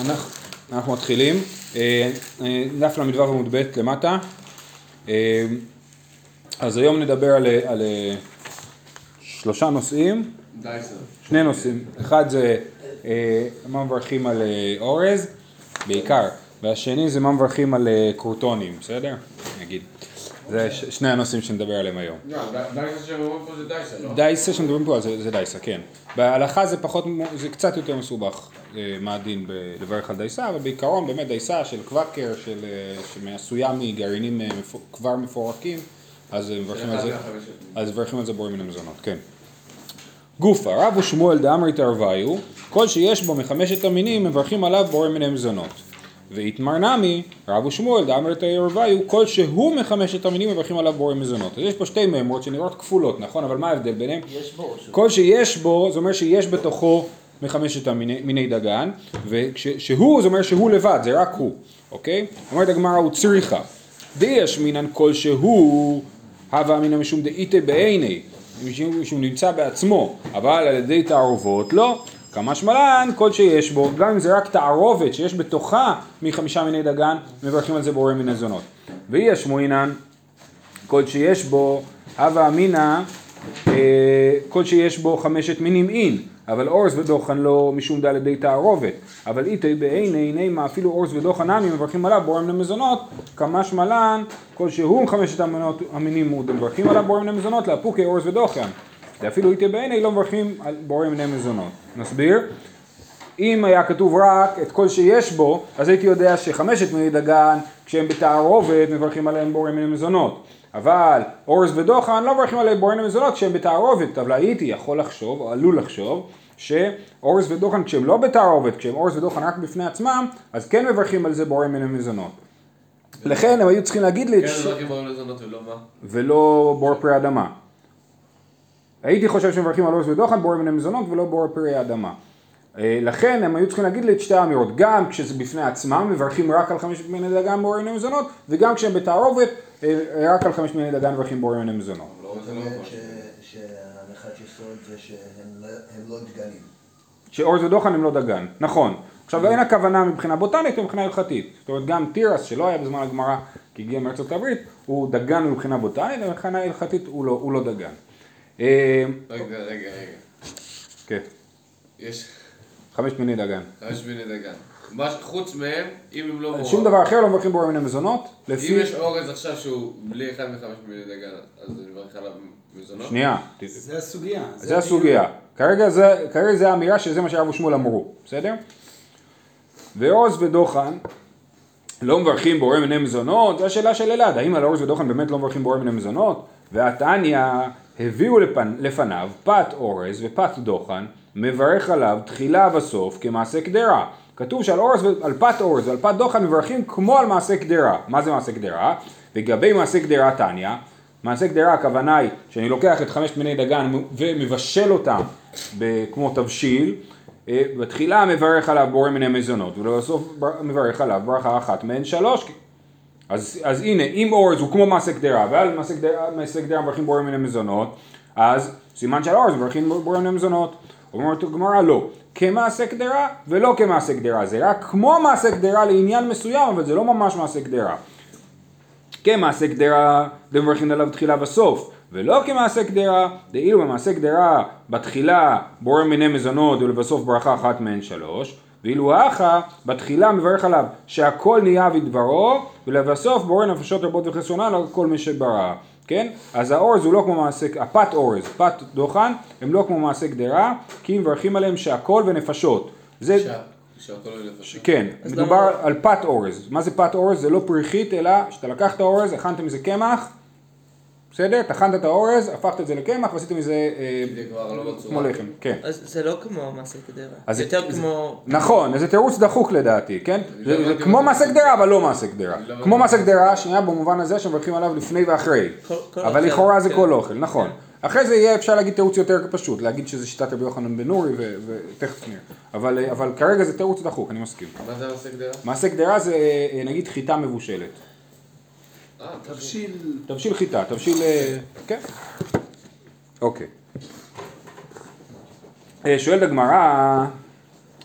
אנחנו, אנחנו מתחילים, אה, אה, דף ל"ו עמוד ב' למטה, אה, אז היום נדבר על, על שלושה נושאים, שני נושאים, אחד זה מה מברכים על אורז, בעיקר, והשני זה מה מברכים על קרוטונים, בסדר? נגיד, זה שני הנושאים שנדבר עליהם היום. לא, דייסה אומרים פה זה דייסה, לא? דייסה שמדברים פה זה, דייסה, כן. בהלכה זה פחות, זה קצת יותר מסובך אה, מה הדין לברך על דייסה, אבל בעיקרון באמת דייסה של קוואקר, של, אה, שעשויה מגרעינים אה, כבר מפורקים, אז מברכים על זה, בוראים מן המזונות, כן. גופה, רב ושמואל דאמרי תרוויו, כל שיש בו מחמשת המינים מברכים עליו בוראים מן המזונות. ואיתמר נמי, רב ושמואל דאמרי תרוויו, כל שהוא מחמשת המינים מברכים עליו בוראים מזונות. אז יש פה שתי מימרות שנראות כפולות, נכון? אבל מה ההבדל ביניהם? יש בו, כל שיש בו, זה אומר שיש בתוכו מחמשת המיני מיני דגן, ושהוא, זה אומר שהוא לבד, זה רק הוא, אוקיי? אומרת הגמרא, הוא צריכה. דיש מינן כל שהוא, הווה אמינא משום דאיתי בעיני, משום שהוא נמצא בעצמו, אבל על ידי תערובות לא. כמה שמלן, כל שיש בו, גם אם זה רק תערובת שיש בתוכה מחמישה מיני דגן, מברכים על זה בורא מן הזונות. ואי השמועינן, כל שיש בו הווה אמינא, אה, כל שיש בו חמשת מינים אין, אבל אורז ודוחן לא משום דל ידי תערובת, אבל איתי בעיני נימה אפילו אורז ודוחן עמי מברכים עליו בורם למזונות, כמה שמלן, כל שהוא חמשת המנות, המינים הוא מברכים עליו בורם למזונות, לאפוקי אורז ודוחן, ואפילו איתי בעיני לא מברכים על בורם למזונות. נסביר? אם היה כתוב רק את כל שיש בו, אז הייתי יודע שחמשת מיני דגן, כשהם בתערובת, מברכים עליהם בורא מן המזונות. אבל אורז ודוחן לא מברכים עליהם בורא מן המזונות כשהם בתערובת, אבל הייתי יכול לחשוב, או עלול לחשוב, שאורז ודוחן כשהם לא בתערובת, כשהם אורז ודוחן רק בפני עצמם, אז כן מברכים על זה בורא מן המזונות. לכן הם היו צריכים להגיד לי, כן, מברכים בוראים לזונות ולא מה? ולא בור פרי אדמה. הייתי חושב שמברכים על אורז ודוחן בורא מן המזונות ולא בור פרי האדמה. אה, לכן הם היו צריכים להגיד לי את שתי האמירות, גם כשזה בפני עצמם מברכים רק על חמשת מיני דגן בורא מן המזונות, וגם כשהם בתערובת אה, רק על חמשת מיני דגן מברכים בורא מן המזונות. לא, לא נכון. שהנחת יסוד זה שהם לא- הם לא דגנים. שאורז ודוחן הם לא דגן, נכון. עכשיו אין הכוונה מבחינה בוטנית ומבחינה הלכתית. זאת אומרת גם תירס שלא היה בזמן הגמרא כי הגיע מארצות הברית, הוא דגן מבחינה בוטנית ומבחינה הלכתית הוא לא, הוא לא דגן. אה, רגע, רגע, רגע. כן, יש חמש מיני דגן. חמש מיני דגן. מה חוץ מהם, אם הם לא בוראים. שום דבר אחר לא מברכים בורא מן המזונות, אם לפי... יש אורז עכשיו שהוא בלי אחד מחמש מיני דגן, אז אני מברך עליו מזונות? שנייה, זה הסוגיה. זה הסוגיה. כרגע זה, כרגע זה האמירה שזה מה שהרב ושמואל אמרו, בסדר? ועוז ודוחן לא מברכים בורא מיני מזונות, זו השאלה של אלעד, האם על עוז ודוחן באמת לא מברכים בורא מיני מזונות? והתניא הביאו לפנ... לפניו פת אורז ופת דוחן, מברך עליו תחילה וסוף כמעשה קדרה. כתוב שעל אורז, על פת אורז ועל פת דוחן מברכים כמו על מעשה קדרה. מה זה מעשה קדרה? לגבי מעשה קדרה תניא, מעשה קדרה הכוונה היא שאני לוקח את חמשת מיני דגן ומבשל אותם כמו תבשיל, אה, בתחילה מברך עליו בורא מיני מזונות, ולבסוף בר- מברך עליו ברכה אחת מהן שלוש. אז, אז הנה, אם אורז הוא כמו מעשה קדרה, ועל מעשה קדרה, מברכים בורא מיני מזונות, אז סימן של אורז מברכים בורא מיני מזונות. אומרת הגמרא לא, כמעשה קדרה ולא כמעשה קדרה, זה רק כמו מעשה קדרה לעניין מסוים, אבל זה לא ממש מעשה קדרה. כמעשה קדרה דמברכין עליו תחילה וסוף, ולא כמעשה קדרה, דאילו במעשה קדרה בתחילה בורא מיני מזונות ולבסוף ברכה אחת מהן שלוש, ואילו האחה בתחילה מברך עליו שהכל נהיה בדברו, ולבסוף בורא נפשות רבות וחסרונן על כל מי שברא. כן? אז האורז הוא לא כמו מעשה, הפת אורז, פת דוחן, הם לא כמו מעשה קדרה, כי מברכים עליהם שהכל ונפשות. זה, שה- שהכל לפשט. כן, מדובר למה- על פת אורז. מה זה פת אורז? זה לא פריחית, אלא שאתה לקחת אורז, הכנת מזה קמח, בסדר? טחנת את האורז, הפכת את זה לקמח ועשית מזה אה, לא בצורה. כמו לחם, כן. אז זה לא כמו מעשה קדרה, זה יותר כמו... נכון, זה תירוץ דחוק לדעתי, כן? זה לא כמו מעשה זה. גדרה, אבל לא מעשה גדרה. אני לא כמו. מעשה גדרה, שנייה, במובן הזה שמברכים עליו לפני ואחרי. אבל לכאורה זה כן. כל אוכל, נכון. אחרי זה יהיה אפשר להגיד תירוץ יותר פשוט, להגיד שזה שיטת רבי יוחנן בן נורי, ו- ותכף נראה. אבל אה, אבל כרגע זה תירוץ דחוק, אני מסכים. מה זה מעשה קדרה? מעשה גדרה זה אה, נגיד חיטה מבושלת. תבשיל, תבשיל חיטה, תבשיל... אה, כן. אוקיי. אה, שואלת הגמרא,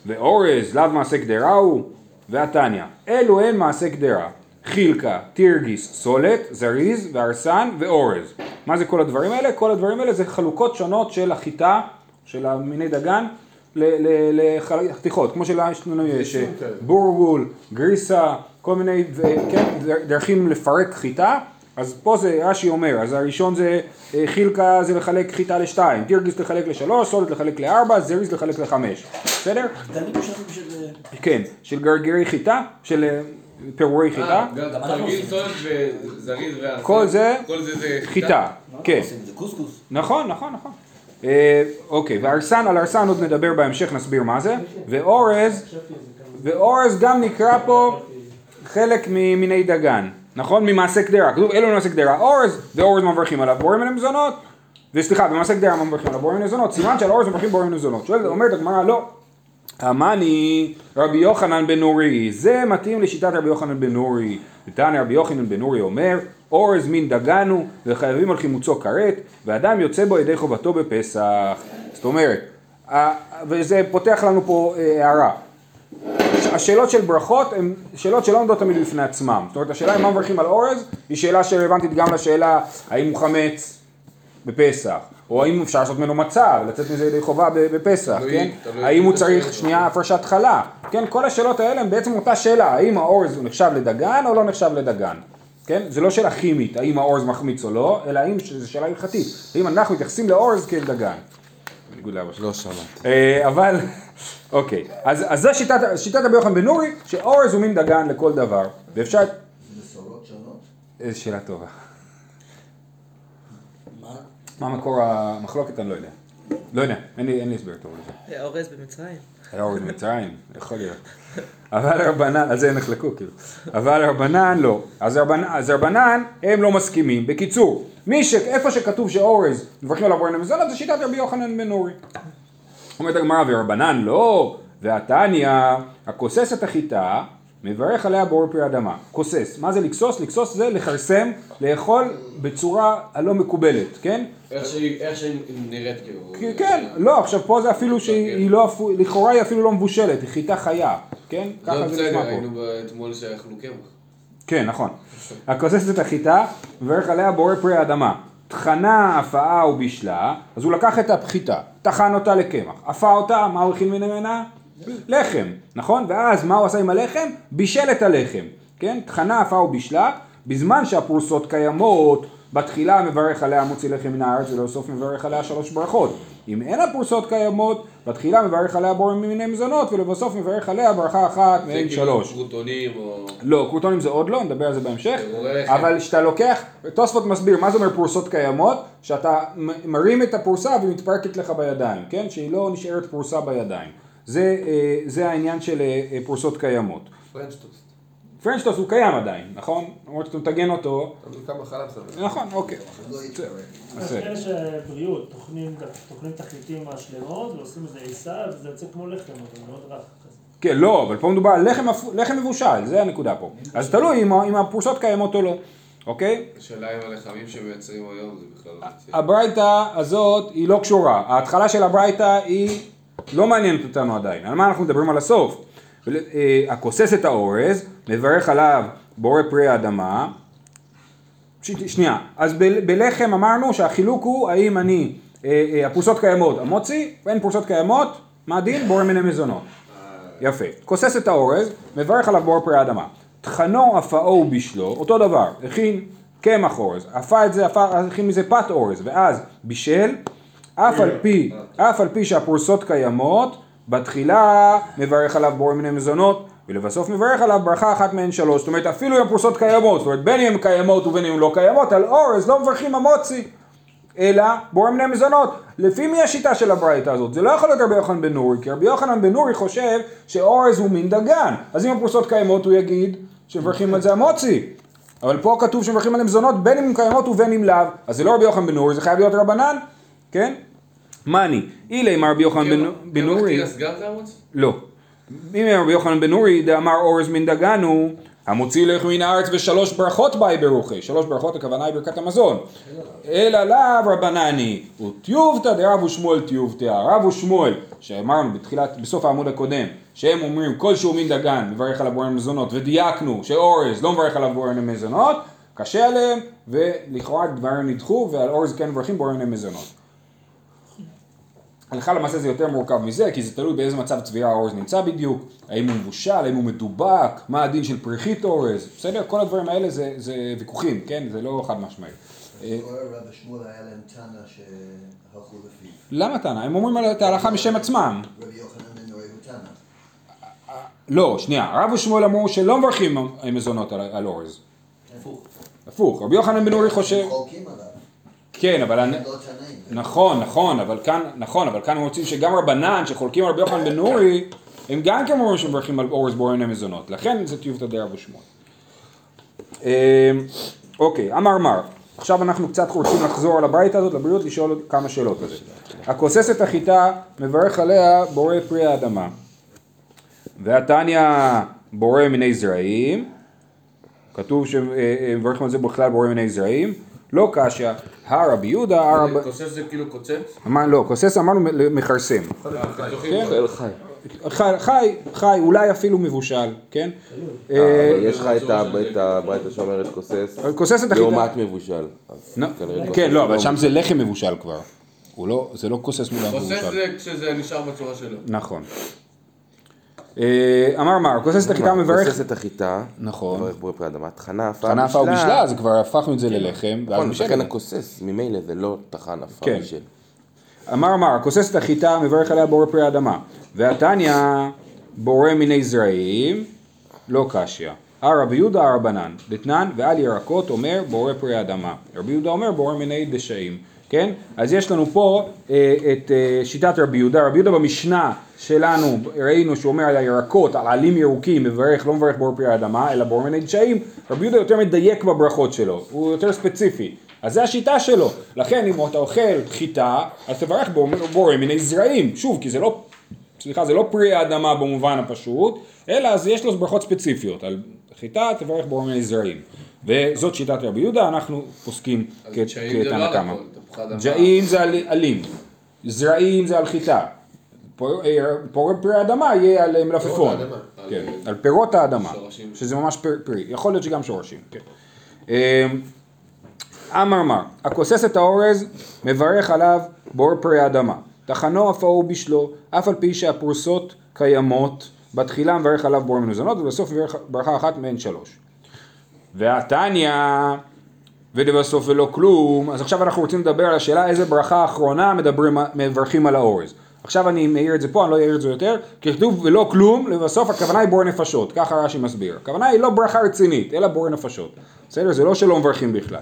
ואורז לאו מעשה קדרה הוא, והתניא, אלו הן מעשה קדרה, חילקה, תירגיס, סולת, זריז, והרסן ואורז. מה זה כל הדברים האלה? כל הדברים האלה זה חלוקות שונות של החיטה, של המיני דגן, לחתיכות, כמו שלנו יש אה, בורגול, גריסה, כל מיני, כן, דרכים לפרק חיטה, אז פה זה רש"י אומר, אז הראשון זה אה, חילקה זה לחלק חיטה לשתיים, תירגיס לחלק לשלוש, סולת לחלק לארבע, זריז לחלק לחמש, בסדר? בשביל... כן, של גרגירי חיטה, של אה, פירורי חיטה, אה. כל זה חיטה, כן. נכון, נכון, נכון. אה, אוקיי, והרסן, על הרסן עוד נדבר בהמשך, נסביר מה זה. ואורז, ואורז גם נקרא פה חלק ממיני דגן, נכון? ממעשה קדרה. כתוב אלו ממעשה קדרה אורז, ואורז מברכים עליו בוראים מן המזונות. וסליחה, במעשה קדרה מברכים עליו בוראים מן המזונות. סימן שעל אורז מברכים בוראים מן המזונות. שואלת, אומרת הגמרא, לא. המאני רבי יוחנן בן נורי, זה מתאים לשיטת רבי יוחנן בן נורי. ותנא רבי יוחנן בן נורי אומר, אורז מין דגן הוא, וחייבים על חימוצו כרת, ואדם יוצא בו ידי חובתו בפסח. זאת אומרת, וזה פותח לנו פה אה, הערה. השאלות של ברכות הן שאלות שלא עומדות תמיד בפני עצמם. זאת אומרת, השאלה אם מה מברכים על אורז, היא שאלה שרלוונטית גם לשאלה האם הוא חמץ בפסח, או האם אפשר לעשות ממנו מצה, ולצאת מזה ידי חובה בפסח, תלוי- כן? תלוי האם הוא צריך. שנייה הפרשת חלה, כן? כל השאלות האלה הן בעצם אותה שאלה, האם האורז הוא נחשב לדגן או לא נחשב לדגן, כן? זה לא שאלה כימית, האם האורז מחמיץ או לא, אלא האם, זו שאלה הלכתית, האם אנחנו מתייחסים לאורז כאל דגן. בניגוד לאבא שלי. לא שמעתי. אה, אבל, אוקיי, אז, אז זו שיטת, שיטת רבי יוחנן בן נורי, שאורז הוא מין דגן לכל דבר, ואפשר, זה בשורות שונות? איזו שאלה טובה. מה? מה מקור המחלוקת אני לא יודע. לא יודע, אין לי, הסבר טוב לזה. היה אורז במצרים. היה אורז מצרים, יכול להיות. אבל רבנן, על זה הם נחלקו כאילו. אבל רבנן לא. אז רבנן, אז רבנן הם לא מסכימים. בקיצור, מי ש... איפה שכתוב שאורז מברכים עליו בורן המזונות זה שיטת רבי יוחנן בן נורי. אומרת הגמרא ורבנן לא, והתניא הכוסס את החיטה מברך עליה בור פרי אדמה. כוסס, מה זה לכסוס? לכסוס זה לכרסם, לאכול בצורה הלא מקובלת, כן? איך שהיא איך שהיא נראית כאילו. כן, לא, עכשיו פה זה אפילו שהיא לא, אפו- לכאורה היא אפילו לא מבושלת, היא חיטה חיה, כן? לא ככה זה נשמע פה. היינו אתמול שאכלו קמח. כן, נכון. הכוסס את החיטה, מברך עליה בורא פרי האדמה. טחנה, הפאה ובישלה, אז הוא לקח את החיטה, טחן אותה לקמח, אפה אותה, מה הוא הכין ממנה? לחם, נכון? ואז מה הוא עשה עם הלחם? בישל את הלחם, כן? טחנה, אפה ובישלה, בזמן שהפרוסות קיימות, בתחילה מברך עליה מוציא לחם מן הארץ ולבסוף מברך עליה שלוש ברכות. אם אין הפרוסות קיימות, בתחילה מברך עליה בורא ממיני מזונות ולבסוף מברך עליה ברכה אחת זה מהן כאילו שלוש. קרוטונים או... לא, קרוטונים זה עוד לא, נדבר על זה בהמשך. אבל כשאתה לוקח, תוספות מסביר מה זה אומר פרוסות קיימות, שאתה מרים את הפרוסה והיא מתפרקת לך בידיים, כן? שהיא לא נשארת פרוסה בידיים. זה, אה, זה העניין של אה, אה, פרוסות קיימות. פרנץ' טוסט. פרנץ' טוסט הוא קיים עדיין, נכון? למרות שאתה מטגן אותו. נכון, אוקיי. לא. אז שבריאות, טוחנים טוחנים תחליטים מהשלמות ועושים איזה עיסה וזה יוצא כמו לחם, אבל מאוד רך. כן, לא, אבל פה מדובר על לחם, מבושל, זה הנקודה פה. אז תלוי אם הפרוסות קיימות או לא, אוקיי? השאלה אם הלחמים שמייצרים היום זה בכלל לא מציע. הברייתא הזאת היא לא קשורה, ההתחלה של הברייתא היא לא מעניינת אותנו עדיין, על מה אנחנו מדברים על הסוף? אה, הכוסס את האורז, מברך עליו בורא פרי האדמה, ש- שנייה, אז ב- בלחם אמרנו שהחילוק הוא האם אני, אה, אה, הפרוסות קיימות המוציא, ואין פרוסות קיימות, מה הדין? בורא מיני מזונות. יפה. כוסס את האורז, מברך עליו בור פרי האדמה. טחנו, אפאו ובישלו, אותו דבר, הכין קמח אורז, אפה את זה, אפה, הכין מזה פת אורז, ואז בישל, אף על פי, אף על פי שהפרוסות קיימות, בתחילה מברך עליו בור מיני מזונות, ולבסוף מברך עליו ברכה אחת מהן שלוש. זאת אומרת, אפילו אם הפרוסות קיימות, זאת אומרת, בין אם הן קיימות ובין אם הן לא קיימות, על אורז לא מברכים המוציא. אלא בורא מיני מזונות. לפי מי השיטה של הברייתא הזאת? זה לא יכול להיות רבי יוחנן בן נורי, כי רבי יוחנן בן נורי חושב שאורז הוא מין דגן. אז אם הפרוסות קיימות הוא יגיד שמברכים על זה המוציא. אבל פה כתוב שמברכים עליהם מזונות בין אם הן קיימות ובין אם לאו. אז זה לא רבי יוחנן בן נורי, זה חייב להיות רבנן, כן? מאני, אילי אמר רבי יוחנן בן- נורי? לא. אם רבי יוחנן בן נורי דאמר אורז מן דגן הוא, המוציא לך מן הארץ ושלוש ברכות באי ברוכי, שלוש ברכות הכוונה היא ברכת המזון. אלא לאו רבנני, וטיובתא דרב ושמואל טיובתא, רב ושמואל, שאמרנו בתחילת, בסוף העמוד הקודם, שהם אומרים כל שהוא מין דגן מברך עליו בורא מזונות, ודייקנו שאורז לא מברך עליו בורא מזונות, קשה עליהם, ולכאורה דברים נדחו, ועל אורז כן מברכים בורא מזונות. הלכה למעשה זה יותר מורכב מזה, כי זה תלוי באיזה מצב צביעה האורז נמצא בדיוק, האם הוא מבושל, האם הוא מדובק, מה הדין של פריחית אורז, בסדר? כל הדברים האלה זה, זה ויכוחים, כן? זה לא חד משמעי. אה. למה טענה? הם אומרים על- את ההלכה משם עצמם. לא, שנייה, רב ושמואל אמרו שלא מברכים מזונות על, אורז. הפוך, רבי יוחנן בן אורי חושב, הם חולקים עליו. כן, אבל... נכון, נכון, אבל כאן, נכון, אבל כאן רוצים שגם רבנן שחולקים על רבי יוחנן בן נורי, הם גם כן אומרים שמברכים על אורז בורא מזונות, לכן זה טיובתא דרב ושמואל. אמ, אוקיי, אמר מר, עכשיו אנחנו קצת רוצים לחזור על הברייתא הזאת לבריאות, לשאול כמה שאלות על זה. הכוסס את החיטה, מברך עליה בורא פרי האדמה. והתניא בורא מיני זרעים, כתוב שמברכים על זה בכלל בורא מיני זרעים, לא קשיא, הרבי יהודה, הרב... כוסס זה כאילו קוצץ? אמר, לא, כוסס אמרנו מכרסם. כן. אוכל חי. חי, אולי אפילו מבושל, כן? אבל אה, יש לך את הברייתא שאומרת כוסס, כוסס. לעומת מבושל. כוסס כן, לא, אבל לא שם זה לחם מבושל כבר. לא, זה לא כוסס מול כוסס המבושל. זה כשזה נשאר בצורה שלו. נכון. אה, אמר מר, כוסס את החיטה מברך, כוסס את החיטה, נכון. מברך בורא פרי אדמה, טחנה עפה טחנה עפה ובישלה, אז כבר הפכנו את זה ללחם, ואז נכון, לכן. הכוסס, ממילא זה לא טחן עפה כן. בשל. אמר מר, כוסס את החיטה, מברך עליה בורא פרי האדמה. והתניא בורא מיני זרעים, לא קשיא. הרבי יהודה הרבנן, דתנן ועל ירקות אומר בורא פרי האדמה. רבי יהודה אומר בורא מיני דשאים. כן? אז יש לנו פה אה, את אה, שיטת רבי יהודה. רבי יהודה במשנה שלנו ראינו שהוא אומר על הירקות, על עלים ירוקים, מברך, לא מברך בורא פרי האדמה, אלא בורא מיני דשאים. רבי יהודה יותר מדייק בברכות שלו, הוא יותר ספציפי. אז זה השיטה שלו. לכן אם אתה אוכל חיטה, אז תברך בו- בורא מיני זרעים. שוב, כי זה לא, סליחה, זה לא פרי האדמה במובן הפשוט, אלא אז יש לו ברכות ספציפיות. על חיטה תברך בורא מיני זרעים. וזאת שיטת רבי יהודה, אנחנו פוסקים דשאים לא כתנא על קמא. ג'אים זה על עלים, זרעים זה על חיטה. אה, פרי אדמה יהיה על אה, מלפפון. כן, על- פירות האדמה. שזה ממש פר- פרי. יכול להיות שגם שורשים. כן. אה, אמר מר, הכוסס את האורז, מברך עליו בור פרי האדמה. טחנו אף ההוא בשלו, אף על פי שהפרוסות קיימות, בתחילה מברך עליו בור מנוזנות, ובסוף מברך ברכה אחת מהן שלוש. והתניא, ולבסוף ולא כלום, אז עכשיו אנחנו רוצים לדבר על השאלה איזה ברכה אחרונה מדברים, מברכים על האורז. עכשיו אני מעיר את זה פה, אני לא אעיר את זה יותר, כי כתוב ולא כלום, לבסוף הכוונה היא בור נפשות, ככה רש"י מסביר. הכוונה היא לא ברכה רצינית, אלא בור נפשות. בסדר? זה לא שלא מברכים בכלל.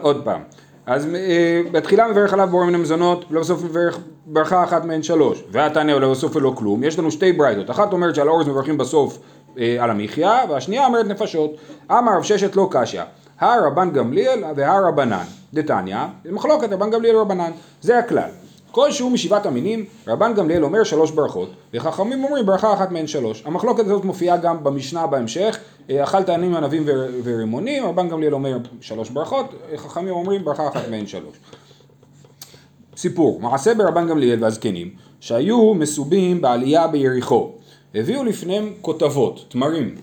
עוד פעם. אז אה, בתחילה מברך עליו בורא מן המזונות, ולבסוף מברך ברכה אחת מהן שלוש. והתניא ולבסוף ולא כלום. יש לנו שתי ברייתות. אחת אומרת שעל אורז מברכים בסוף אה, על המחיה, והשנייה אומרת נפשות. אמר רב ששת לא קשיא. הר רבן גמליאל והר רבנן. דתניא, מחלוקת רבן גמליאל ורבנן. זה הכלל. כל שהוא משבעת המינים, רבן גמליאל אומר שלוש ברכות, וחכמים אומרים ברכה אחת מהן שלוש. המחלוקת הזאת מופיעה גם במשנה בהמשך, אה, אכלת עניים ענבים ור- ורימונים, רבן גמליאל אומר שלוש ברכות, אה, חכמים אומרים ברכה אחת מהן שלוש. סיפור, מעשה ברבן גמליאל והזקנים, שהיו מסובים בעלייה ביריחו, הביאו לפניהם כותבות, תמרים,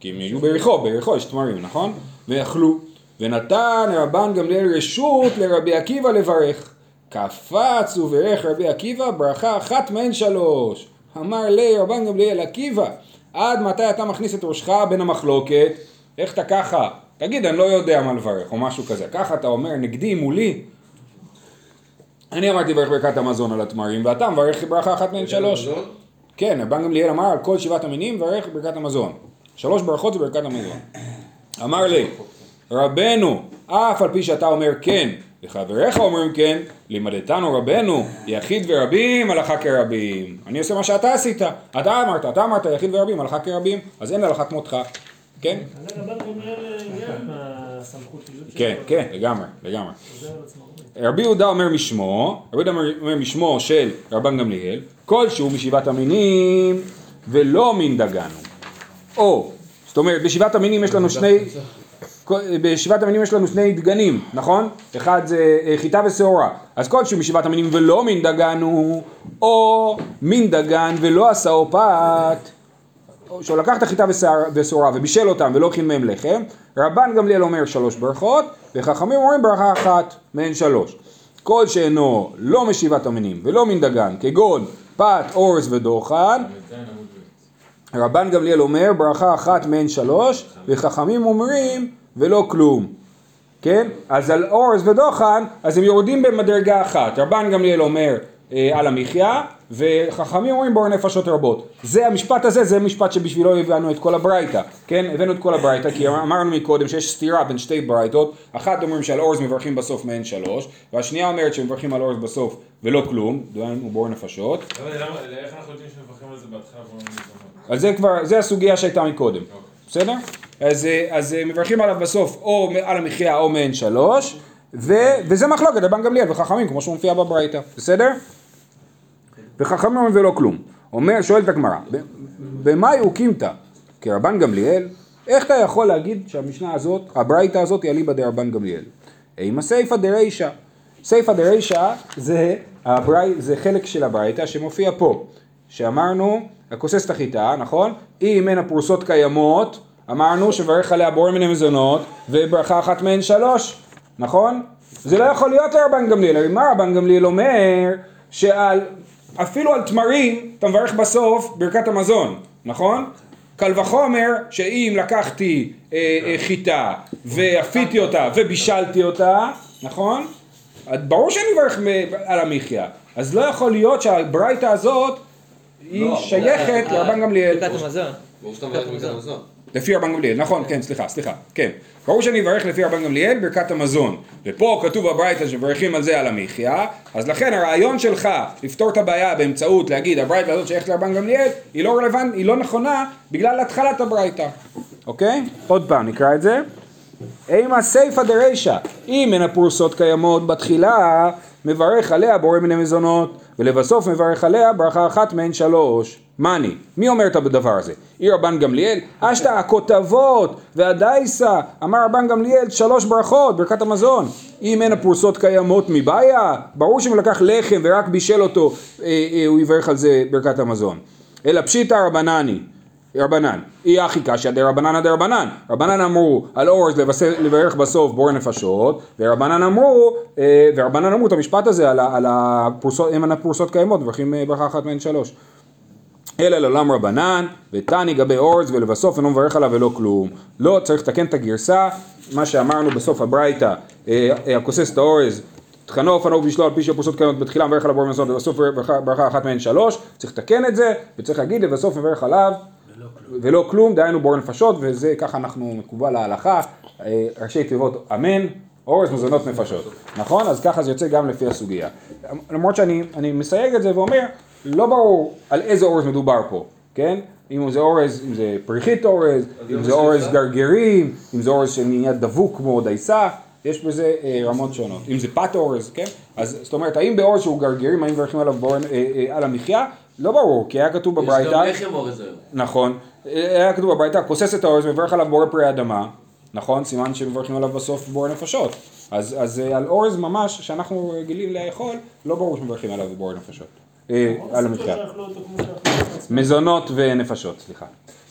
כי הם היו ביריחו, ביריחו יש תמרים, נכון? ואכלו, ונתן רבן גמליאל רשות לרבי עקיבא לברך. קפץ וברך רבי עקיבא ברכה אחת מהן שלוש. אמר לי רבן גמליאל עקיבא, עד מתי אתה מכניס את ראשך בין המחלוקת? איך אתה ככה? תגיד, אני לא יודע מה לברך, או משהו כזה. ככה אתה אומר, נגדי, מולי? אני אמרתי ברך ברכת המזון על התמרים, ואתה מברך ברכה אחת מהן שלוש. כן, רבן גמליאל אמר על כל שבעת המינים מברך ברכת המזון. שלוש ברכות זה ברכת המזון. אמר לי, רבנו, אף על פי שאתה אומר כן, וחבריך אומרים כן, לימדתנו רבנו, יחיד ורבים, הלכה כרבים. אני עושה מה שאתה עשית. אתה אמרת, אתה אמרת יחיד ורבים, הלכה כרבים, אז אין הלכה כמותך. כן? עניין מהסמכות של זה. כן, כן, לגמרי, לגמרי. רבי יהודה אומר משמו, רבי יהודה אומר- אומר משמו של רבן גמליאל, כלשהו משבעת המינים ולא מן דגנו. או, זאת אומרת, בשבעת המינים יש לנו שני... בשבעת המינים יש לנו שני דגנים, נכון? אחד זה אה, חיטה ושעורה. אז כלשהו משבעת המינים ולא מין דגן הוא, או מין דגן ולא עשאו פת, שהוא לקח את החיטה ושעורה ובישל אותם ולא הכין מהם לחם, רבן גמליאל אומר שלוש ברכות, וחכמים אומרים ברכה אחת מהן שלוש. כל שאינו לא משבעת המינים ולא מין דגן, כגון פת, אורז ודוחן, רבן גמליאל אומר ברכה אחת מהן שלוש, וחכמים אומרים ולא כלום. כן? אז על אורז ודוחן, אז הם יורדים במדרגה אחת. רבן גמליאל אומר אה, על המחיה, וחכמים אומרים בואו נפשות רבות. זה המשפט הזה, זה משפט שבשבילו הבאנו את כל הברייתא. כן? הבאנו את כל הברייתא, כי אמרנו מקודם שיש סתירה בין שתי ברייתות. אחת אומרים שעל אורז מברכים בסוף מהן שלוש, והשנייה אומרת שמברכים על אורז בסוף ולא כלום, דהיינו בואו נפשות. למה- למה- איך אנחנו יודעים שמברכים על זה בהתחלה? אז זה כבר, זה הסוגיה שהייתה מקודם, בסדר? אז, אה, אז אה, מברכים עליו בסוף או על המחיה או מעין שלוש, ו, וזה מחלוקת רבן גמליאל וחכמים, כמו שמופיע בברייתא, בסדר? וחכמים אומרים ולא כלום. אומר, שואלת הגמרא, "ב- במה יוקימתא כרבן גמליאל? איך אתה יכול להגיד שהמשנה הזאת, הברייתא הזאת היא אליבא דרבן גמליאל? אימא סיפא דרישא. סיפא דרישא זה, זה חלק של הברייתא שמופיע פה, שאמרנו, הכוסס את החיטה, נכון? אם אין הפרוסות קיימות, אמרנו שברך עליה בורא מן המזונות, וברכה אחת מהן שלוש, נכון? זה לא יכול להיות לרבן גמליאל, הרי מה רבן גמליאל אומר? שעל, אפילו על תמרים, אתה מברך בסוף ברכת המזון, נכון? קל וחומר שאם לקחתי אה, אה, חיטה ואפיתי אותה ובישלתי אותה, נכון? ברור שאני מברך על המחיה. אז לא יכול להיות שהברייתא הזאת היא לא, שייכת אה, לרבן גמליאל. ברכת המזון. ברור שאתה מברך ברכת המזון. לפי רבן גמליאל, נכון, כן, סליחה, סליחה, כן. ברור שאני אברך לפי רבן גמליאל ברכת המזון. ופה כתוב בברייתא שמברכים על זה על המחיה, אז לכן הרעיון שלך לפתור את הבעיה באמצעות להגיד הברייתא הזאת שייכת לרבן גמליאל, היא לא רלוונט, היא לא נכונה בגלל התחלת הברייתא. אוקיי? עוד פעם נקרא את זה. אימה סיפא דרישא, אם אין הפרוסות קיימות בתחילה, מברך עליה בורא מיני מזונות, ולבסוף מברך עליה ברכה אחת מהן שלוש. מאני, מי אומר את הדבר הזה? עיר רבן גמליאל, אשתא הכותבות והדייסה, אמר רבן גמליאל שלוש ברכות, ברכת המזון. אם אין הפרוסות קיימות מבעיה, ברור שאם הוא לקח לחם ורק בישל אותו, אה, אה, הוא יברך על זה ברכת המזון. אלא פשיטא רבנני, רבנן, אי הכי קשיא דרבנן דרבנן, רבנן אמרו על אורז לברך בסוף בור נפשות, ורבנן אמרו, אה, ורבנן אמרו את המשפט הזה על, על הפרוסות, אם הפרוסות קיימות, מברכים אה, ברכה אחת מהן שלוש. אלא לעולם רבנן, ותני גבי אורז ולבסוף אינו מברך עליו ולא כלום. לא, צריך לתקן את הגרסה, מה שאמרנו בסוף הברייתא, אה, הכוסס את האורז, תחנוף ענו בשלו על פי שהפרוסות קיימות בתחילה מברך עליו בור מזון ובסוף ברכה אחת מהן שלוש, צריך לתקן את זה, וצריך להגיד לבסוף מברך עליו ולא כלום, דהיינו בור נפשות, וזה ככה אנחנו מקובל להלכה, אה, ראשי תיבות אמן, אורז מזונות נפשות, נכון? אז ככה זה יוצא גם לפי הסוגיה. למרות שאני אני מסייג את זה ואומר, לא ברור על איזה אורז מדובר פה, כן? אם זה אורז, אם זה פריחית אורז, אם זה אורז גרגירים, אם זה אורז שנהיה דבוק כמו דייסה, יש בזה אה, רמות שונות. אם זה פת אורז, כן? אז זאת אומרת, האם באורז שהוא גרגירים, האם מברכים עליו בור, אה, אה, על המחיה? לא ברור, כי היה כתוב יש בברייתא, גם לחם אורז היום. נכון, היה כתוב בברייתא, כוסס את האורז, מברך עליו בורא פרי אדמה, נכון? סימן שמברכים עליו בסוף בורא נפשות. אז, אז אה, על אורז ממש, שאנחנו רגילים לאכול, לא ברור שמברכים עליו בורא נפשות. אה, על שאכלו אותו. מזונות ונפשות, סליחה.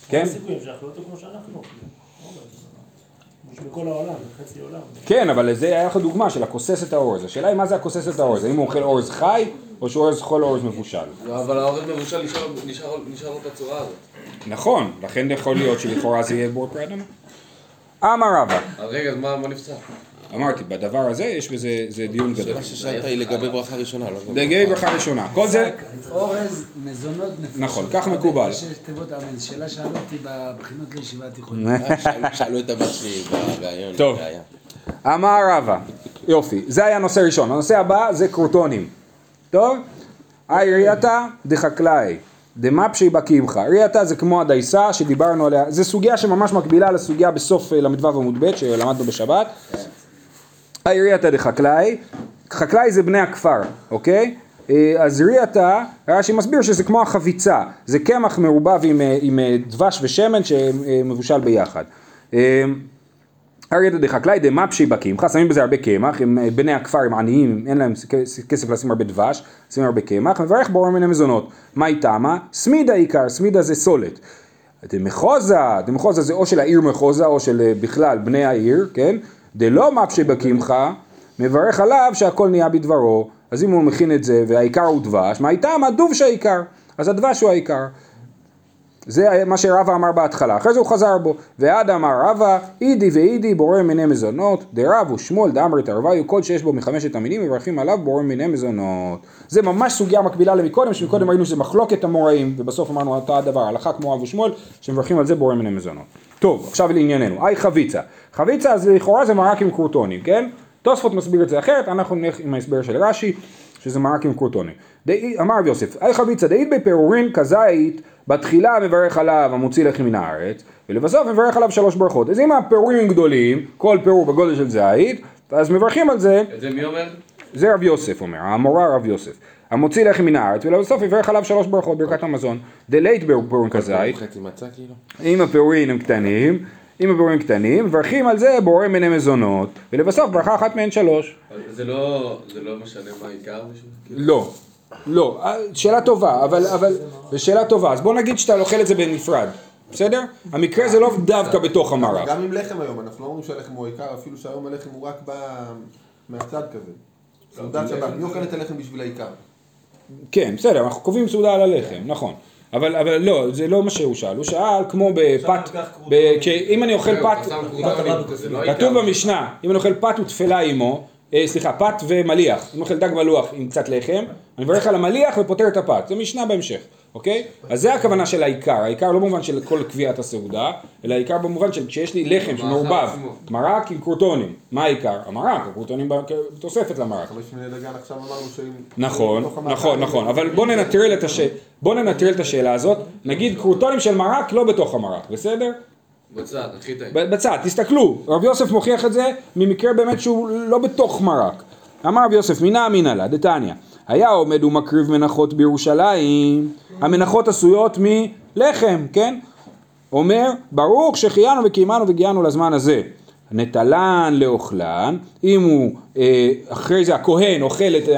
כן? שבכל העולם, חצי עולם. כן, אבל זה היה לך דוגמה של הכוסס את האורז. השאלה היא מה זה הכוסס את האורז, האם הוא אוכל אורז חי, או שהוא אורז אוכל אורז מבושל. לא, אבל האורז מבושל נשאר- לו בצורה הזאת. נכון, לכן יכול להיות שלכאורה זה יהיה בור פרי אדמה. אמר רבא, רגע, אז מה נפצע? אמרתי, בדבר הזה יש בזה זה דיון גדול. מה ששאלת היא לגבי ברכה ראשונה, לא לגבי ברכה ראשונה. כל זה, אורז, מזונות, נפשות. נכון, כך מקובל. שש תיבות אמן. שאלה שאלו אותי בבחינות לישיבה התיכונית. שאלו- שאלו את הבת שלי בראיון. טוב. זה. אמר רבא, יופי, זה היה נושא ראשון. הנושא הבא זה קרוטונים. טוב? היי ריאתה דחקלאי, דמפשי בקימחה. ריאתה זה כמו הדייסה שדיברנו עליה, זה סוגיה שממש מקבילה לסוגיה בסוף אה, ל"ו עמוד ב' שלמדנו בשבת. היי ריאתה דחקלאי, חקלאי זה בני הכפר, אוקיי? אה, אז ריאתה, רש"י מסביר שזה כמו החביצה, זה קמח מעורבב עם, אה, עם אה, דבש ושמן שמבושל ביחד. אריה דחקלאי דמפשי בקמחא, שמים בזה הרבה קמח, הם בני הכפר הם עניים, אין להם כסף לשים הרבה דבש, שמים הרבה קמח, מברך בורא מיני מזונות. מה איתמה? סמידה עיקר, סמידה זה סולת. דמחוזה, דמחוזה זה או של העיר מחוזה או של בכלל בני העיר, כן? דלא מפשי בקמחא, מברך עליו שהכל נהיה בדברו. אז אם הוא מכין את זה והעיקר הוא דבש, מה איתמה? דוב שהעיקר. אז הדבש הוא העיקר. זה מה שרבא אמר בהתחלה, אחרי זה הוא חזר בו. ועד אמר רבא, אידי ואידי בורא מיני מזונות, דרב ושמואל דאמר תרוויו, כל שיש בו מחמשת המינים, מברכים עליו בורא מיני מזונות. זה ממש סוגיה מקבילה למקודם, שמקודם ראינו שזה מחלוקת המוראים, ובסוף אמרנו אותו הדבר, הלכה כמו רב ושמואל, שמברכים על זה בורא מיני מזונות. טוב, עכשיו לענייננו, היי חביצה. חביצה אז לכאורה זה מרק עם קורטונים, כן? תוספות מסביר את זה אחרת, אנחנו נלך עם ההסבר של רש"י, שזה מרק עם קורטונים. דאי- אמר רב יוסף, היי חביצה דאית בפירורין כזית, בתחילה מברך עליו המוציא לחם מן הארץ, ולבסוף מברך עליו שלוש ברכות. אז אם הפירורים גדולים, כל פירור בגודל של זית, אז מברכים על זה, את זה מי אומר? זה רב יוסף אומר, המורה רב יוסף. המוציא לחם מן הארץ, ולבסוף יברך עליו שלוש ברכות, ברכת המזון. דלית פירורים כזית, כאילו? אם הפירורים הם קטנים, אם הפירורים קטנים, מברכים על זה בורא מיני מזונות, ולבסוף ברכה אחת מהן שלוש. זה לא זה לא משנה מה העיקר לא, לא, אה, שאלה טובה, אבל, אבל, זו שאלה טובה, אז בוא נגיד שאתה אוכל את זה בנפרד, בסדר? המקרה זה לא דווקא בתוך המרק. גם עם לחם היום, אנחנו לא אומרים שהלחם הוא העיקר, אפילו שהיום הלחם הוא רק בא מהצד כזה. סעודת שבת, מי אוכל את הלחם בשביל העיקר? כן, בסדר, אנחנו קובעים סעודה על הלחם, נכון. אבל, אבל לא, זה לא מה שהוא שאל, הוא שאל כמו בפת, ב- כשאם אני אוכל פת. כתוב במשנה, אם אני אוכל פת ותפלה עמו, סליחה, פת ומליח, אני אוכל דג מלוח עם קצת לחם, אני מברך על המליח ופותר את הפת, זה משנה בהמשך, אוקיי? אז זה הכוונה של העיקר, העיקר לא במובן של כל קביעת הסעודה, אלא העיקר במובן של כשיש לי לחם שמעורבב, עצמו. מרק עם קורטונים, מה העיקר? המרק, הקורטונים בתוספת למרק. נכון. נכון, נכון, אבל. בוא ננטרל את השאלה הזאת, נגיד קרוטונים של מרק לא בתוך המרק, בסדר? בצד, הכי טעים. בצד, תסתכלו, רב יוסף מוכיח את זה ממקרה באמת שהוא לא בתוך מרק. אמר רב יוסף, מינה אמינא לה, דתניא, היה עומד ומקריב מנחות בירושלים, המנחות עשויות מלחם, כן? אומר, ברוך שהחיינו וקיימנו והגיענו לזמן הזה. נטלן לאוכלן, אם הוא, אה, אחרי זה הכהן אוכל את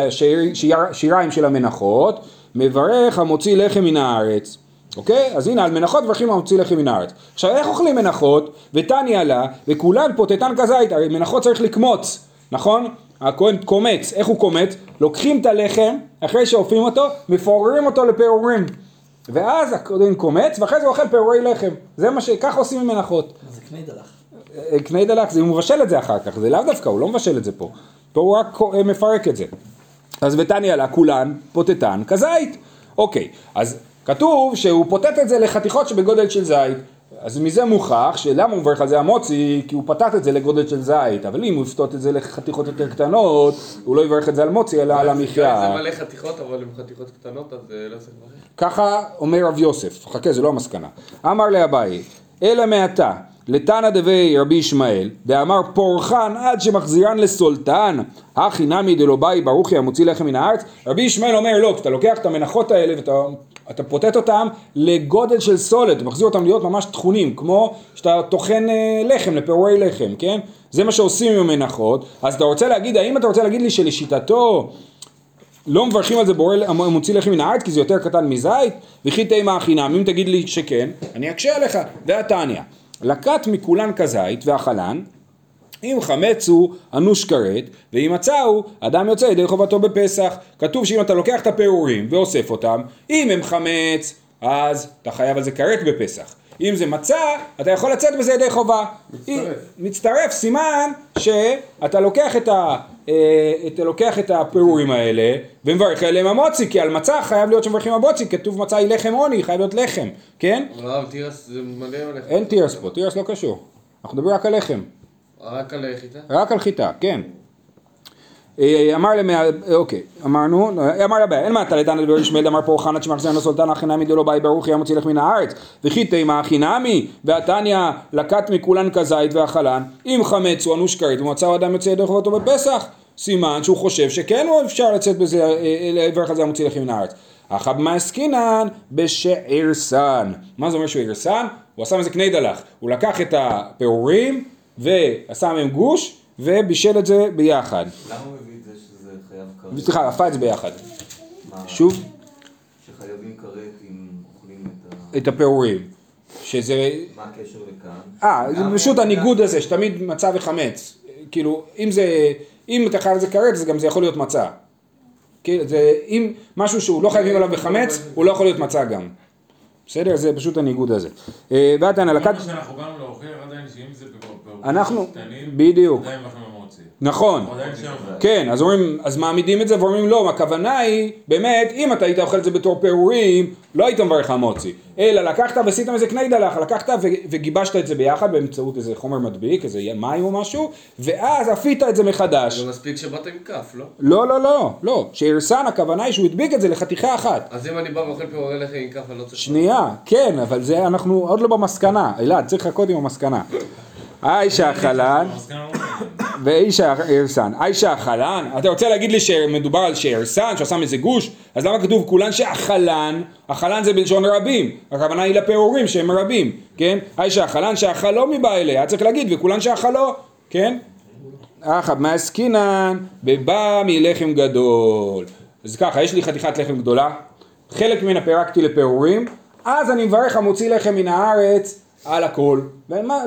השיריים של המנחות, מברך המוציא לחם מן הארץ. אוקיי? אז הנה על מנחות מברכים המוציא לחם מן הארץ. עכשיו איך אוכלים מנחות? ותניא לה, וכולן פוטטן כזית, הרי מנחות צריך לקמוץ, נכון? הכהן קומץ, איך הוא קומץ? לוקחים את הלחם, אחרי שאופים אותו, מפוררים אותו לפירורים. ואז הכהן קומץ, ואחרי זה הוא אוכל פירורי לחם. זה מה ש... ככה עושים עם מנחות. זה קניידלח. אה, קני זה הוא מבשל את זה אחר כך, זה לאו דווקא, הוא לא מבשל את זה פה. פה הוא רק אה, מפרק את זה. אז ותניא לה, כולן פוטטן כזית. אוקיי, אז כתוב שהוא פוטט את זה לחתיכות שבגודל של זית. אז מזה מוכח שלמה הוא מברך על זה המוצי? כי הוא פתט את זה לגודל של זית, אבל אם הוא יפתות את זה לחתיכות יותר קטנות, הוא לא יברך את זה על מוצי אלא על זה המחיה. מלא חתיכות, אבל עם חתיכות קטנות, אז אה, לא צריך לברך. ככה אומר רב יוסף, חכה זה לא המסקנה. אמר לאביי, אלא מעתה, לתנא דבי רבי ישמעאל, דאמר פורחן עד שמחזירן לסולטן, הכי נמי דלא באי ברוכי המוציא לחם מן הארץ. רבי ישמעאל אומר לא, כשאתה לוקח את המנחות האלה ואתה אתה פוטט אותם לגודל של אתה מחזיר אותם להיות ממש טחונים, כמו שאתה טוחן אה, לחם לפירורי לחם, כן? זה מה שעושים עם המנחות, אז אתה רוצה להגיד, האם אתה רוצה להגיד לי שלשיטתו לא מברכים על זה בורא מוציא לחם מן הארץ כי זה יותר קטן מזית? וכי תימא חינם, אם תגיד לי שכן, אני אקשה עליך. והתניא, לקט מכולן כזית ואכלן, אם חמץ הוא אנוש כרת, ואם מצה הוא אדם יוצא ידי חובתו בפסח. כתוב שאם אתה לוקח את הפירורים ואוסף אותם, אם הם חמץ, אז אתה חייב על זה כרת בפסח. אם זה מצה, אתה יכול לצאת בזה ידי חובה. מצטרף. מצטרף, סימן שאתה לוקח את, ה, אה, אתה לוקח את הפירורים האלה ומברך עליהם המוצי, כי על מצה חייב להיות שמברכים המוצי, כתוב מצה היא לחם עוני, חייב להיות לחם, כן? הרב תירס זה מלא הולך. אין תירס פה, תירס לא קשור. אנחנו מדברים רק על לחם. רק על חיטה? רק על חיטה, כן. אה, אמר למאה, אוקיי, אמרנו, אמר לבעיה, אין מעתה לדן לדבר ישמעאל אמר פה חנת שמחזרנו סולטן הכי נמי דלא באי ברוך יא מוציא לך מן הארץ וכי תימא הכי נמי והתניא לקט מכולן כזית ואכלן אם חמץ הוא אנוש כרת ומצאו אדם יוצא ידי חובתו בפסח סימן שהוא חושב שכן הוא אפשר לצאת בזה, אה, אה, לברך על זה המוציא לחם מן הארץ. אחא במאי עסקינן בשערסן. מה זה אומר שהוא ערסן? הוא עשה מזה קני דלח. הוא לקח את הפירורים ועשה מהם גוש ובישל את זה ביחד. למה הוא מביא את זה שזה חייב כרת? סליחה, עפה את זה ביחד. מה- שוב, שחייבים כרת אם אוכלים את ה... את הפירורים. שזה מה הקשר לכאן? אה, זה פשוט הניגוד הזה, שתמיד מצה וחמץ. כאילו, אם זה, אם אתה חייב את זה כרת, זה גם זה יכול להיות מצה. כאילו, זה, אם משהו שהוא לא חייבים עליו בחמץ, הוא לא יכול להיות מצה גם. בסדר? זה פשוט הניגוד הזה. אה, ועתן על הכת... מה שאנחנו באנו להוכיח עדיין שאם זה בפירורים אנחנו- בדיוק. לא. נכון. כן, אז אומרים, אז מעמידים את זה ואומרים לא, הכוונה היא, באמת, אם אתה היית אוכל את זה בתור פירורים, לא היית מברך המוצי, אלא לקחת ועשית מזה קני דלח, לקחת וגיבשת את זה ביחד באמצעות איזה חומר מדביק, איזה מים או משהו, ואז אפית את זה מחדש. זה מספיק שבאת עם כף, לא? לא, לא, לא, לא, שהרסן הכוונה היא שהוא הדביק את זה לחתיכה אחת. אז אם אני בא ואוכל פירורי לחם עם כף, אני לא צריך... שנייה, כן, אבל זה אנחנו עוד לא במסקנה, אלעד, צריך לחכות עם המסקנה. היי שהחלן, המסקנה לא מעניינת. ואיש הארסן, איש האכלן, אתה רוצה להגיד לי שמדובר על שארסן, שעשה מזה גוש? אז למה כתוב כולן שאכלן? אכלן זה בלשון רבים, הכוונה היא לפירורים שהם רבים, כן? איש האכלן שאכלו מבא אליה, צריך להגיד וכולן שאכלו, כן? אחא מעסקינן בבא מלחם גדול. אז ככה, יש לי חתיכת לחם גדולה, חלק ממנה פירקתי לפירורים, אז אני מברך המוציא לחם מן הארץ על הכל.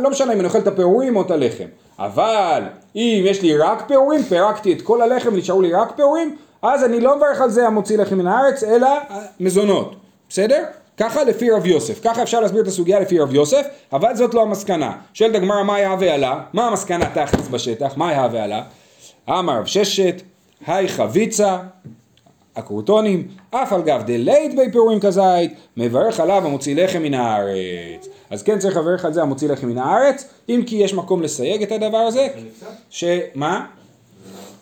לא משנה אם אני אוכל את הפירורים או את הלחם. אבל אם יש לי רק פירורים, פירקתי את כל הלחם, נשארו לי רק פירורים, אז אני לא מברך על זה המוציא לחם מן הארץ, אלא מזונות. בסדר? ככה לפי רב יוסף. ככה אפשר להסביר את הסוגיה לפי רב יוסף, אבל זאת לא המסקנה. שואלת הגמרא מה היה ועלה? מה המסקנה תכלס בשטח? מה היה ועלה? אמר רב ששת, היי חביצה, הקרוטונים, אף על גב דלית בי פירורים כזית, מברך עליו המוציא לחם מן הארץ. אז כן צריך לברך על זה המוציא לחם מן הארץ, אם כי יש מקום לסייג את הדבר הזה, שמה?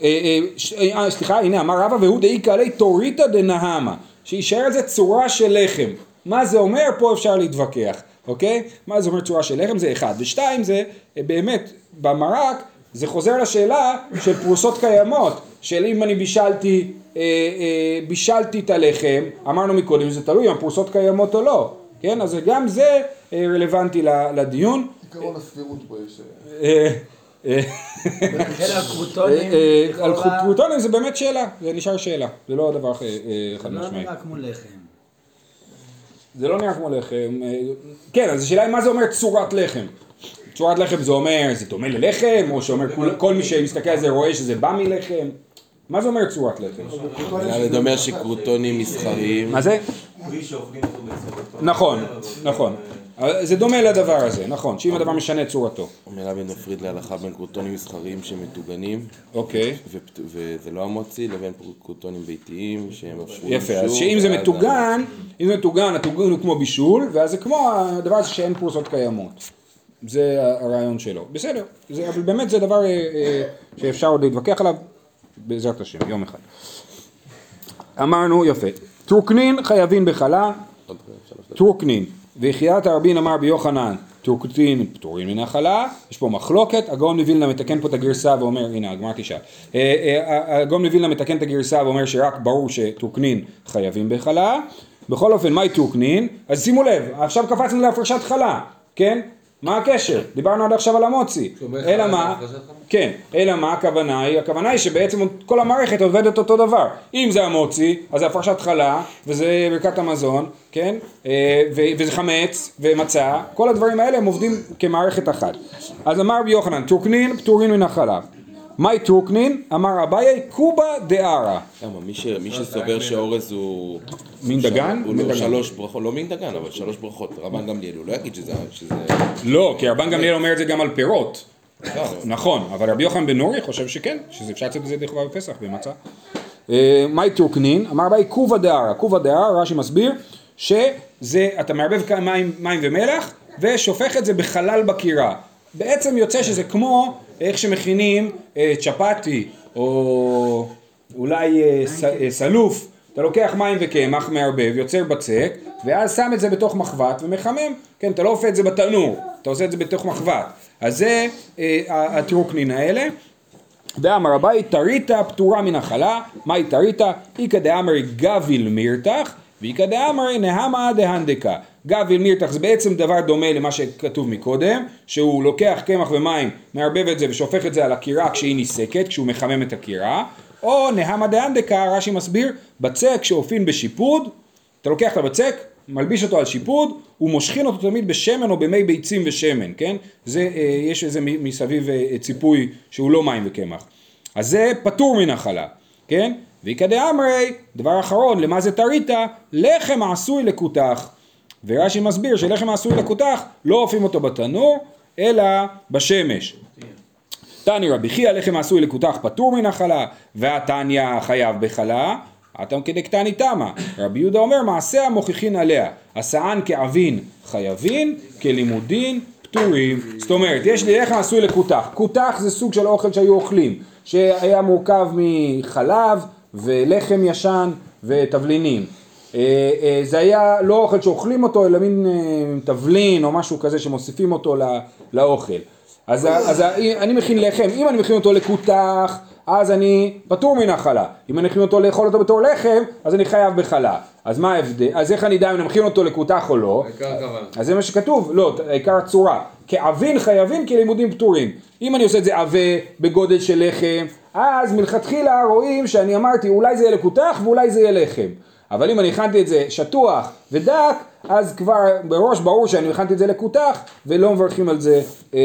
אה, אה, אה, סליחה, הנה אמר רבא והוא דאיכא עלי תוריתא דנהמה, שיישאר על זה צורה של לחם. מה זה אומר? פה אפשר להתווכח, אוקיי? מה זה אומר צורה של לחם? זה אחד. ושתיים זה, באמת, במרק, זה חוזר לשאלה של פרוסות קיימות, של אם אני בישלתי, אה, אה, בישלתי את הלחם, אמרנו מקודם, זה תלוי אם הפרוסות קיימות או לא, כן? אז גם זה אה, רלוונטי ל- לדיון. עקרון הסבירות פה יש... אה, אה, אה, על לכאורה, קרוטונים זה באמת שאלה, זה נשאר שאלה, זה לא דבר אה, חד לא משמעי. נראה כמו לחם. זה לא נראה כמו לחם, כן, אז השאלה היא מה זה אומר צורת לחם. צורת לחם זה אומר, זה דומה ללחם, או שאומר כל- כל מי שמסתכל על זה רואה שזה בא מלחם? מה זה אומר צורת לחם? לי אומר שקרוטונים מסחריים, מה זה? נכון, נכון. זה דומה לדבר הזה, נכון, שאם הדבר משנה את צורתו. אומר בן מפריד להלכה בין קרוטונים מסחריים שמטוגנים, אוקיי. וזה לא המוציא, לבין קרוטונים ביתיים שהם אפשרו יפה, אז שאם זה מטוגן, אם זה מטוגן, הטוגן הוא כמו בישול, ואז זה כמו הדבר הזה שאין פרוסות קיימות. זה הרעיון שלו. בסדר, זה, אבל באמת זה דבר אה, אה, שאפשר עוד להתווכח עליו, בעזרת השם, יום אחד. אמרנו, יפה. טרוקנין חייבים בחלה, טרוקנין. וכי אתא רבין אמר רבי יוחנן, טרוקנין פטורים מן החלה, יש פה מחלוקת, הגאון מווילנה מתקן פה את הגרסה ואומר, הנה הגמרא תשאל, אה, אה, הגאון מווילנה מתקן את הגרסה ואומר שרק ברור שטרוקנין חייבים בחלה, בכל אופן מאי טרוקנין? אז שימו לב, עכשיו קפצנו להפרשת חלה, כן? מה הקשר? דיברנו עד עכשיו על המוציא, אלא מה? כן, אלא מה הכוונה היא? הכוונה היא שבעצם כל המערכת עובדת אותו דבר. אם זה המוציא, אז זה הפרשת חלה, וזה ברכת המזון, כן? אה, וזה חמץ, ומצה, כל הדברים האלה הם עובדים כמערכת אחת. אז אמר רבי יוחנן, טרוקנין פטורין מן החלה. מאי טרוקנין? אמר אביי כובא דארעא. למה, מי שסובר שאורז הוא... מין דגן? הוא לא. שלוש ברכות, לא מין דגן, אבל שלוש ברכות. רבן גמליאל, הוא לא יגיד שזה... לא, כי רבן גמליאל אומר את זה גם על פירות. לא, נכון, אבל רבי יוחנן בן נורי חושב שכן, שזה אפשר לצאת בזה ידי חובה בפסח, במצה. אה, מאי טרוקנין? אמר אביי כובא דארעא. כובא דארעא, רש"י מסביר, שזה, אתה מערבב מים ומלח, ושופך את זה בחלל בכירה. בעצם יוצא שזה כמו איך שמכינים אה, צ'פטי, או אולי אה, ס- אה, סלוף. אתה לוקח מים וקמח, מערבב, יוצר בצק, ואז שם את זה בתוך מחבת ומחמם. כן, אתה לא עושה את זה בתנור, אתה עושה את זה בתוך מחבת. אז זה אה, הטרוקנין האלה. ואמר אביי תריתא פטורה מן החלה, מהי תריתא? איכא דאמרי גביל מירתח ואיכא דאמרי נהמה דהנדקה. גביל מירתח זה בעצם דבר דומה למה שכתוב מקודם, שהוא לוקח קמח ומים, מערבב את זה ושופך את זה על הקירה כשהיא ניסקת, כשהוא מחמם את הקירה, או נהמה דהנדקה, רש"י מסביר, בצק שאופין בשיפוד, אתה לוקח את הבצק, מלביש אותו על שיפוד, ומושכין אותו תמיד בשמן או במי ביצים ושמן, כן? זה, אה, יש איזה מסביב אה, ציפוי שהוא לא מים וקמח. אז זה פטור מן החלה, כן? ואיכא דאמרי, דבר אחרון, למה זה תריתא? לחם עשוי לכותח. ורש"י מסביר שלחם העשוי לכותח, לא אופים אותו בתנור, אלא בשמש. תני רבי חייא לחם העשוי לכותח פטור מן החלה, והתניא חייב בחלה, אתם כדקתני תמה. רבי יהודה אומר מעשה המוכיחין עליה, הסען כעבין חייבין, כלימודין פטורים. זאת אומרת, יש לי לחם עשוי לכותח. כותח זה סוג של אוכל שהיו אוכלים, שהיה מורכב מחלב ולחם ישן ותבלינים. אה, אה, זה היה לא אוכל שאוכלים אותו, אלא מין אה, תבלין או משהו כזה שמוסיפים אותו לא- לאוכל. אז, אז אני מכין לחם, אם אני מכין אותו לכותח, אז אני פטור מן החלה. אם אני מכין אותו לאכול אותו בתור לחם, אז אני חייב בחלה. אז מה ההבדל? אז איך אני אדע אם אני מכין אותו לכותח או לא? העיקר הכוונה. אז זה מה שכתוב, לא, העיקר הצורה. כעבין חייבים כלימודים פטורים. אם אני עושה את זה עבה בגודל של לחם, אז מלכתחילה רואים שאני אמרתי אולי זה יהיה לכותח ואולי זה יהיה לחם. אבל אם אני הכנתי את זה שטוח ודק, אז כבר בראש ברור שאני הכנתי את זה לכותח ולא מברכים על זה, אה,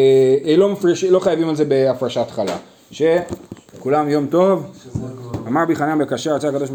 אה, לא, מפרש, לא חייבים על זה בהפרשת חלה. שכולם יום טוב. אמר בי חנן בקשר, רצה הקדוש